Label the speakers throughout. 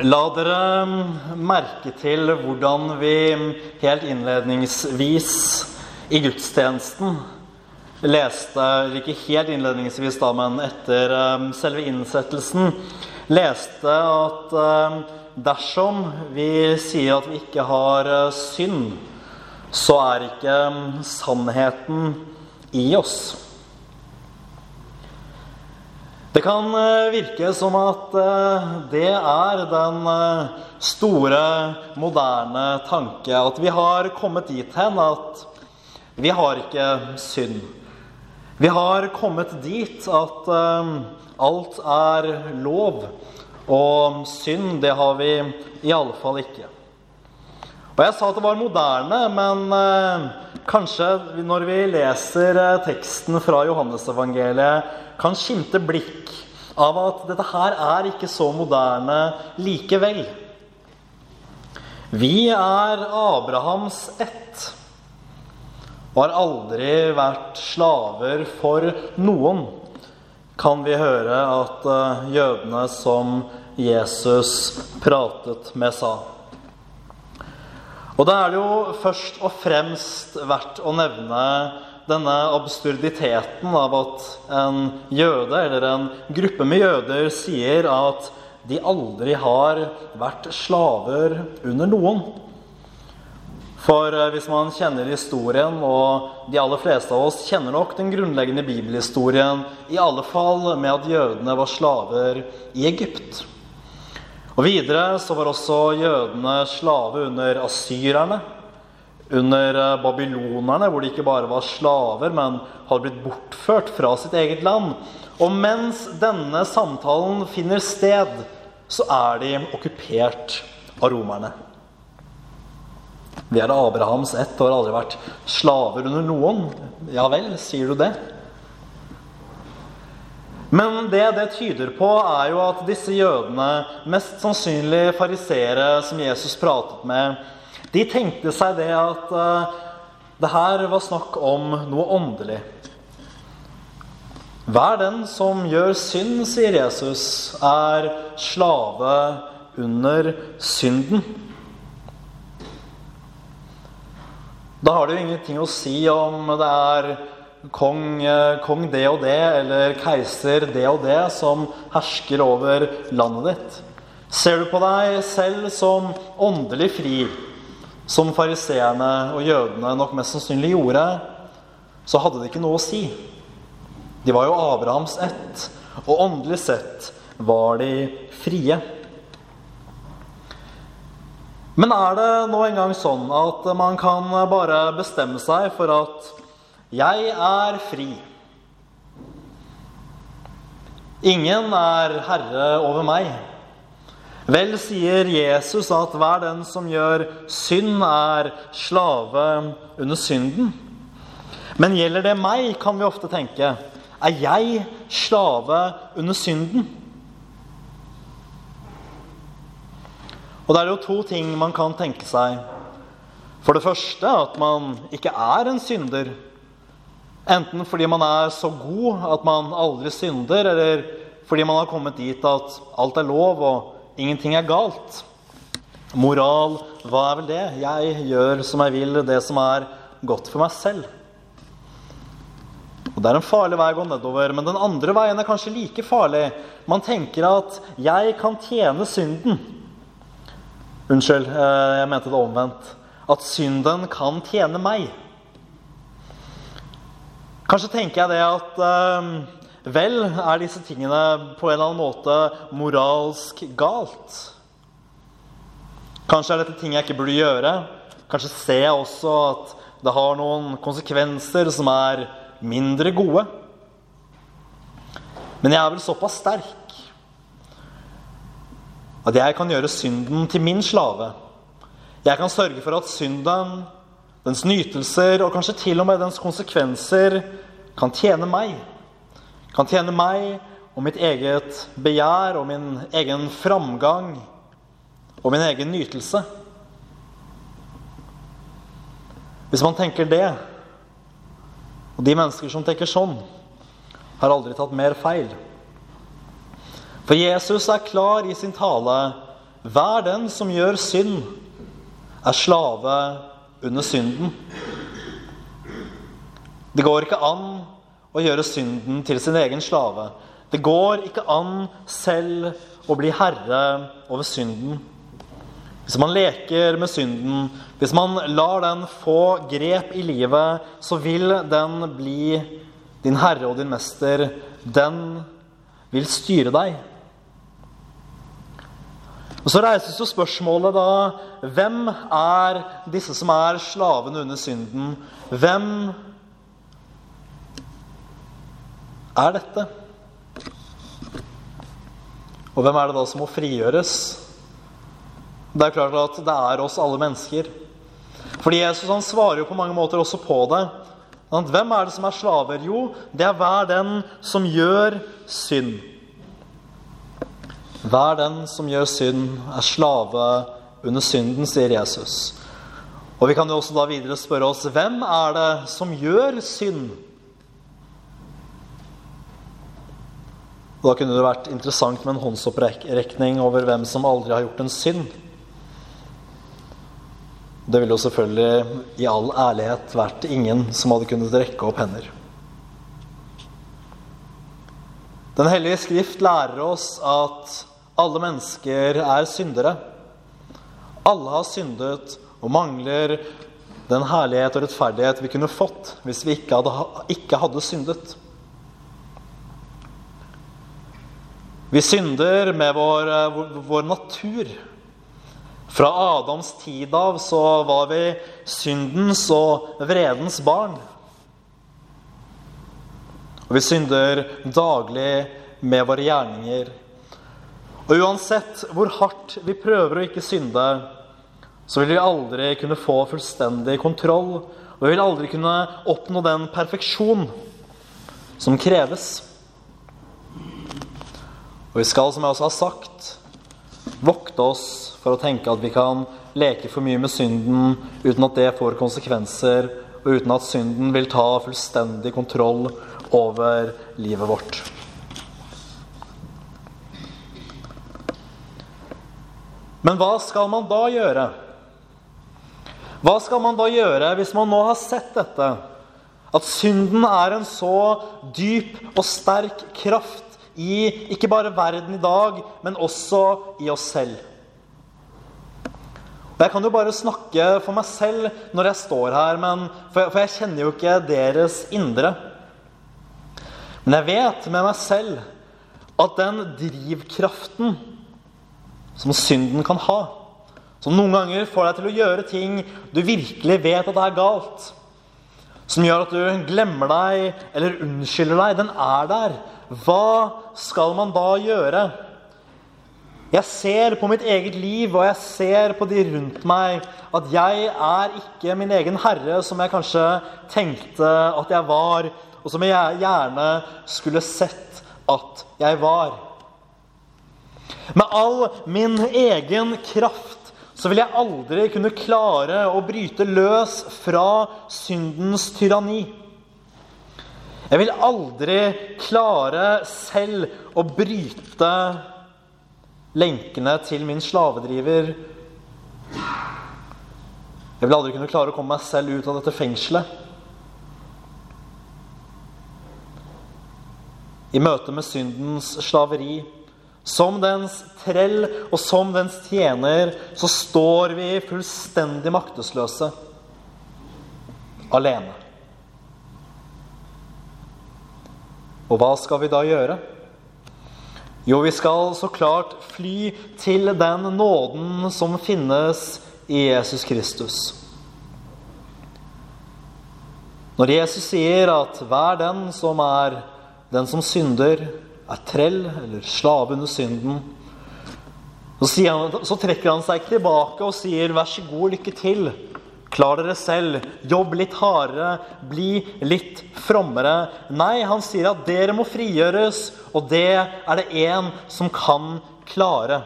Speaker 1: La dere merke til hvordan vi helt innledningsvis i gudstjenesten leste ikke helt innledningsvis, da, men etter eh, selve innsettelsen leste at eh, dersom vi sier at vi ikke har eh, synd, så er ikke sannheten i oss. Det kan virke som at det er den store, moderne tanke. At vi har kommet dit hen at vi har ikke synd. Vi har kommet dit at alt er lov, og synd, det har vi i alle fall ikke. Og Jeg sa at det var moderne, men kanskje når vi leser teksten fra Johannesevangeliet, kan skimte blikk av at dette her er ikke så moderne likevel. Vi er Abrahams ett og har aldri vært slaver for noen, kan vi høre at eh, jødene som Jesus pratet med, sa. Og da er det jo først og fremst verdt å nevne denne absurditeten av at en jøde eller en gruppe med jøder sier at de aldri har vært slaver under noen. For eh, hvis man kjenner historien, og de aller fleste av oss kjenner nok den grunnleggende bibelhistorien, i alle fall med at jødene var slaver i Egypt. Og Videre så var også jødene slave under asyrerne, under eh, babylonerne, hvor de ikke bare var slaver, men hadde blitt bortført fra sitt eget land. Og mens denne samtalen finner sted, så er de okkupert av romerne. Vi er Abrahams ett og har aldri vært slaver under noen. Ja vel, sier du det? Men det det tyder på, er jo at disse jødene, mest sannsynlig fariseere som Jesus pratet med, de tenkte seg det at uh, det her var snakk om noe åndelig. Hver den som gjør synd, sier Jesus, er slave under synden. Da har det jo ingenting å si om det er kong, eh, kong, det og det eller keiser det og det som hersker over landet ditt. Ser du på deg selv som åndelig fri, som fariseerne og jødene nok mest sannsynlig gjorde, så hadde det ikke noe å si. De var jo Abrahams ett, og åndelig sett var de frie. Men er det nå engang sånn at man kan bare bestemme seg for at 'jeg er fri'? Ingen er herre over meg. Vel sier Jesus at hver den som gjør synd, er slave under synden. Men gjelder det meg, kan vi ofte tenke. Er jeg slave under synden? Og det er jo to ting man kan tenke seg. For det første at man ikke er en synder. Enten fordi man er så god at man aldri synder, eller fordi man har kommet dit at alt er lov og ingenting er galt. Moral, hva er vel det? Jeg gjør som jeg vil, det som er godt for meg selv. Og Det er en farlig vei å gå nedover, men den andre veien er kanskje like farlig. Man tenker at 'jeg kan tjene synden'. Unnskyld, eh, jeg mente det omvendt. At synden kan tjene meg. Kanskje tenker jeg det at eh, vel er disse tingene på en eller annen måte moralsk galt. Kanskje er dette ting jeg ikke burde gjøre. Kanskje ser jeg også at det har noen konsekvenser som er mindre gode. Men jeg er vel såpass sterk at jeg kan gjøre synden til min slave. Jeg kan sørge for at synden, dens nytelser og kanskje til og med dens konsekvenser kan tjene meg. Kan tjene meg og mitt eget begjær og min egen framgang og min egen nytelse. Hvis man tenker det, og de mennesker som tenker sånn, har aldri tatt mer feil. For Jesus er klar i sin tale hver den som gjør synd, er slave under synden. Det går ikke an å gjøre synden til sin egen slave. Det går ikke an selv å bli herre over synden. Hvis man leker med synden, hvis man lar den få grep i livet, så vil den bli din herre og din mester. Den vil styre deg. Og Så reises jo spørsmålet da Hvem er disse som er slavene under synden? Hvem er dette? Og hvem er det da som må frigjøres? Det er klart at det er oss alle mennesker. Fordi Jesus han svarer jo på mange måter også på det. Hvem er det som er slaver? Jo, det er hver den som gjør synd. Hver den som gjør synd, er slave under synden, sier Jesus. Og vi kan jo også da videre spørre oss hvem er det som gjør synd? Da kunne det vært interessant med en håndsopprekning over hvem som aldri har gjort en synd. Det ville jo selvfølgelig i all ærlighet vært ingen som hadde kunnet rekke opp hender. Den hellige skrift lærer oss at alle mennesker er syndere. Alle har syndet og mangler den herlighet og rettferdighet vi kunne fått hvis vi ikke hadde, ikke hadde syndet. Vi synder med vår, vår natur. Fra Adams tid av så var vi syndens og vredens barn. Og vi synder daglig med våre gjerninger. Og uansett hvor hardt vi prøver å ikke synde, så vil vi aldri kunne få fullstendig kontroll. Og vi vil aldri kunne oppnå den perfeksjon som kreves. Og vi skal, som jeg også har sagt, vokte oss for å tenke at vi kan leke for mye med synden uten at det får konsekvenser, og uten at synden vil ta fullstendig kontroll over livet vårt. Men hva skal man da gjøre? Hva skal man da gjøre hvis man nå har sett dette? At synden er en så dyp og sterk kraft i ikke bare verden i dag, men også i oss selv. Og Jeg kan jo bare snakke for meg selv når jeg står her, men, for, for jeg kjenner jo ikke deres indre. Men jeg vet med meg selv at den drivkraften som synden kan ha, som noen ganger får deg til å gjøre ting du virkelig vet at det er galt, som gjør at du glemmer deg eller unnskylder deg, den er der. Hva skal man da gjøre? Jeg ser på mitt eget liv og jeg ser på de rundt meg at jeg er ikke min egen herre, som jeg kanskje tenkte at jeg var, og som jeg gjerne skulle sett at jeg var. Med all min egen kraft så vil jeg aldri kunne klare å bryte løs fra syndens tyranni. Jeg vil aldri klare selv å bryte lenkene til min slavedriver. Jeg vil aldri kunne klare å komme meg selv ut av dette fengselet. I møte med syndens slaveri, som dens trell og som dens tjener, så står vi fullstendig maktesløse. Alene. Og hva skal vi da gjøre? Jo, vi skal så klart fly til den nåden som finnes i Jesus Kristus. Når Jesus sier at hver den som er den som synder, er trell eller slave under synden, så, han, så trekker han seg ikke tilbake og sier 'vær så god, lykke til'. Klar dere selv. Jobb litt hardere. Bli litt frommere. Nei, han sier at dere må frigjøres, og det er det én som kan klare.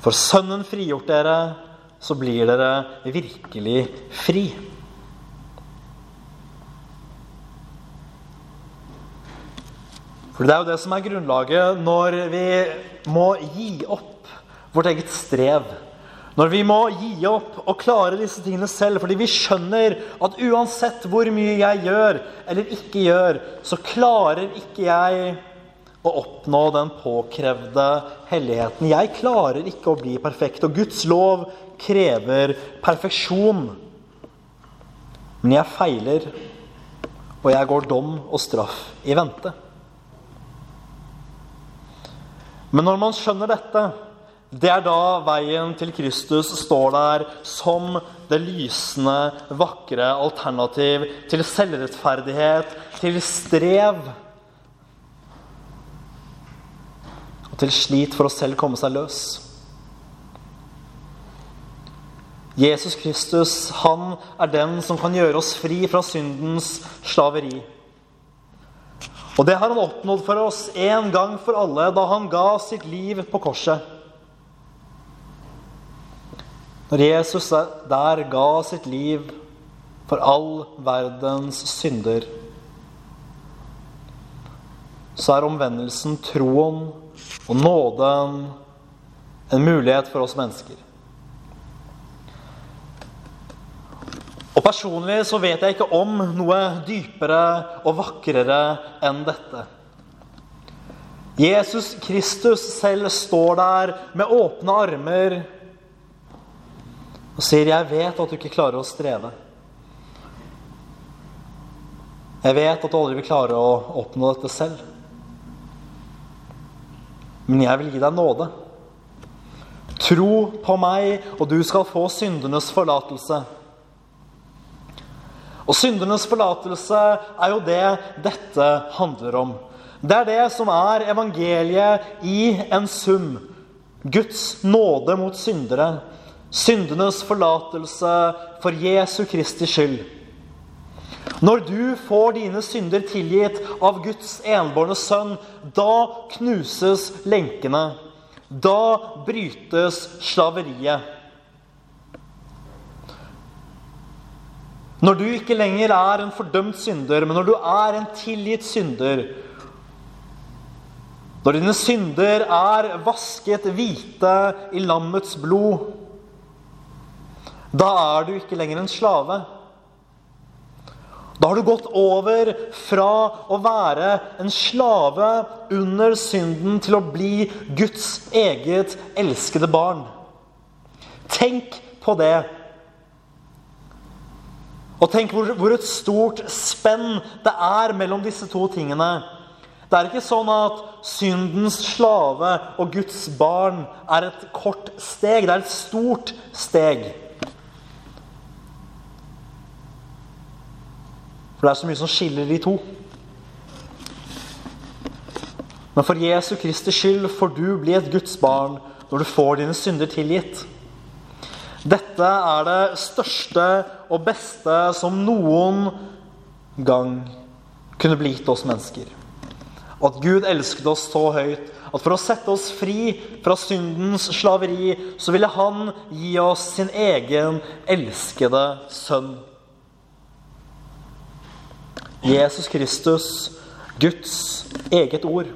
Speaker 1: For Sønnen frigjort dere, så blir dere virkelig fri. For Det er jo det som er grunnlaget når vi må gi opp vårt eget strev. Når vi må gi opp og klare disse tingene selv fordi vi skjønner at uansett hvor mye jeg gjør eller ikke gjør, så klarer ikke jeg å oppnå den påkrevde helligheten. Jeg klarer ikke å bli perfekt, og Guds lov krever perfeksjon. Men jeg feiler, og jeg går dom og straff i vente. Men når man skjønner dette, det er da veien til Kristus står der som det lysende, vakre alternativ til selvrettferdighet, til strev og til slit for å selv komme seg løs. Jesus Kristus, han er den som kan gjøre oss fri fra syndens slaveri. Og det har han oppnådd for oss en gang for alle da han ga sitt liv på korset. Når Jesus der ga sitt liv for all verdens synder, så er omvendelsen, troen og nåden en mulighet for oss mennesker. Og Personlig så vet jeg ikke om noe dypere og vakrere enn dette. Jesus Kristus selv står der med åpne armer og sier, 'Jeg vet at du ikke klarer å streve.' 'Jeg vet at du aldri vil klare å oppnå dette selv.' 'Men jeg vil gi deg nåde.' 'Tro på meg, og du skal få syndenes forlatelse.' Og syndenes forlatelse er jo det dette handler om. Det er det som er evangeliet i en sum. Guds nåde mot syndere. Syndenes forlatelse for Jesu Kristi skyld. Når du får dine synder tilgitt av Guds enbårne sønn, da knuses lenkene. Da brytes slaveriet. Når du ikke lenger er en fordømt synder, men når du er en tilgitt synder Når dine synder er vasket hvite i lammets blod, da er du ikke lenger en slave. Da har du gått over fra å være en slave under synden til å bli Guds eget elskede barn. Tenk på det. Og tenk hvor, hvor, et stort spenn det er mellom disse to tingene. Det er ikke sånn at syndens slave og Guds barn er et kort steg. Det er et stort steg. For det er så mye som skiller de to. Men for Jesu Kristi skyld får du bli et Guds barn når du får dine synder tilgitt. Dette er det største og beste som noen gang kunne bli gitt oss mennesker. At Gud elsket oss så høyt at for å sette oss fri fra syndens slaveri, så ville Han gi oss sin egen elskede sønn. Jesus Kristus, Guds eget ord.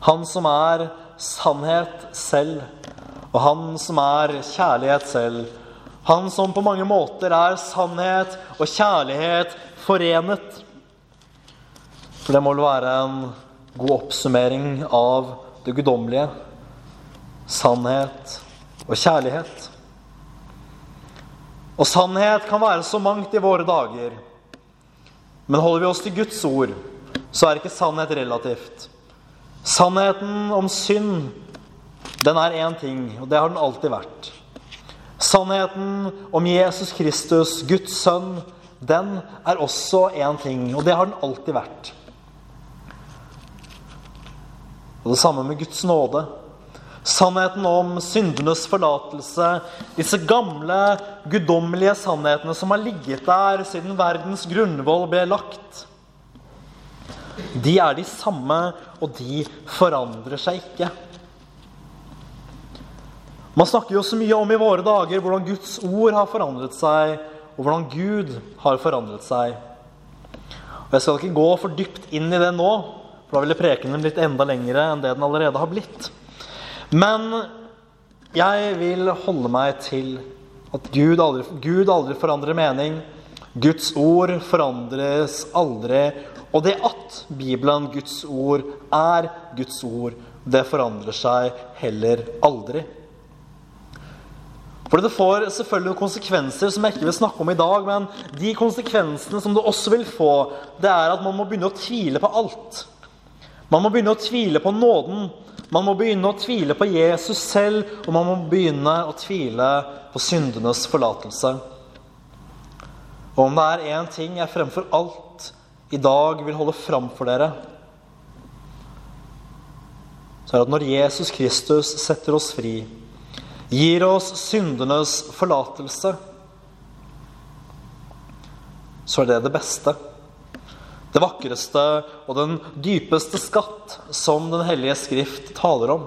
Speaker 1: Han som er sannhet selv og han som er kjærlighet selv. Han som på mange måter er sannhet og kjærlighet forenet. For det må vel være en god oppsummering av det guddommelige. Sannhet og kjærlighet. Og sannhet kan være så mangt i våre dager. Men holder vi oss til Guds ord, så er ikke sannhet relativt. Sannheten om synd den er én ting, og det har den alltid vært. Sannheten om Jesus Kristus, Guds sønn, den er også én ting, og det har den alltid vært. Og det samme med Guds nåde. Sannheten om syndenes forlatelse. Disse gamle, guddommelige sannhetene som har ligget der siden verdens grunnvoll ble lagt. De er de samme, og de forandrer seg ikke. Man snakker jo så mye om i våre dager hvordan Guds ord har forandret seg, og hvordan Gud har forandret seg. Og Jeg skal ikke gå for dypt inn i det nå, for da ville prekenen blitt enda lengre enn det den allerede har blitt. Men jeg vil holde meg til at Gud aldri, Gud aldri forandrer mening. Guds ord forandres aldri. Og det at Bibelen, Guds ord, er Guds ord, det forandrer seg heller aldri. For det får selvfølgelig konsekvenser som jeg ikke vil snakke om i dag. Men de konsekvensene som det også vil få, det er at man må begynne å tvile på alt. Man må begynne å tvile på nåden. Man må begynne å tvile på Jesus selv, og man må begynne å tvile på syndenes forlatelse. Og om det er én ting jeg fremfor alt i dag vil holde fram for dere, så er det at når Jesus Kristus setter oss fri, gir oss syndenes forlatelse, så er det det beste. Det vakreste og den dypeste skatt som Den hellige skrift taler om.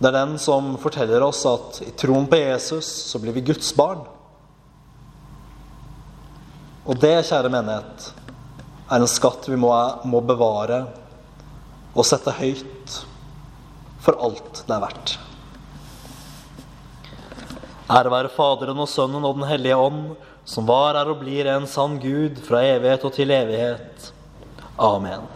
Speaker 1: Det er den som forteller oss at i troen på Jesus så blir vi Guds barn. Og det, kjære menighet, er en skatt vi må, må bevare og sette høyt for alt det er verdt. Ære være Faderen og Sønnen og Den hellige ånd, som var, er og blir en sann Gud fra evighet og til evighet. Amen.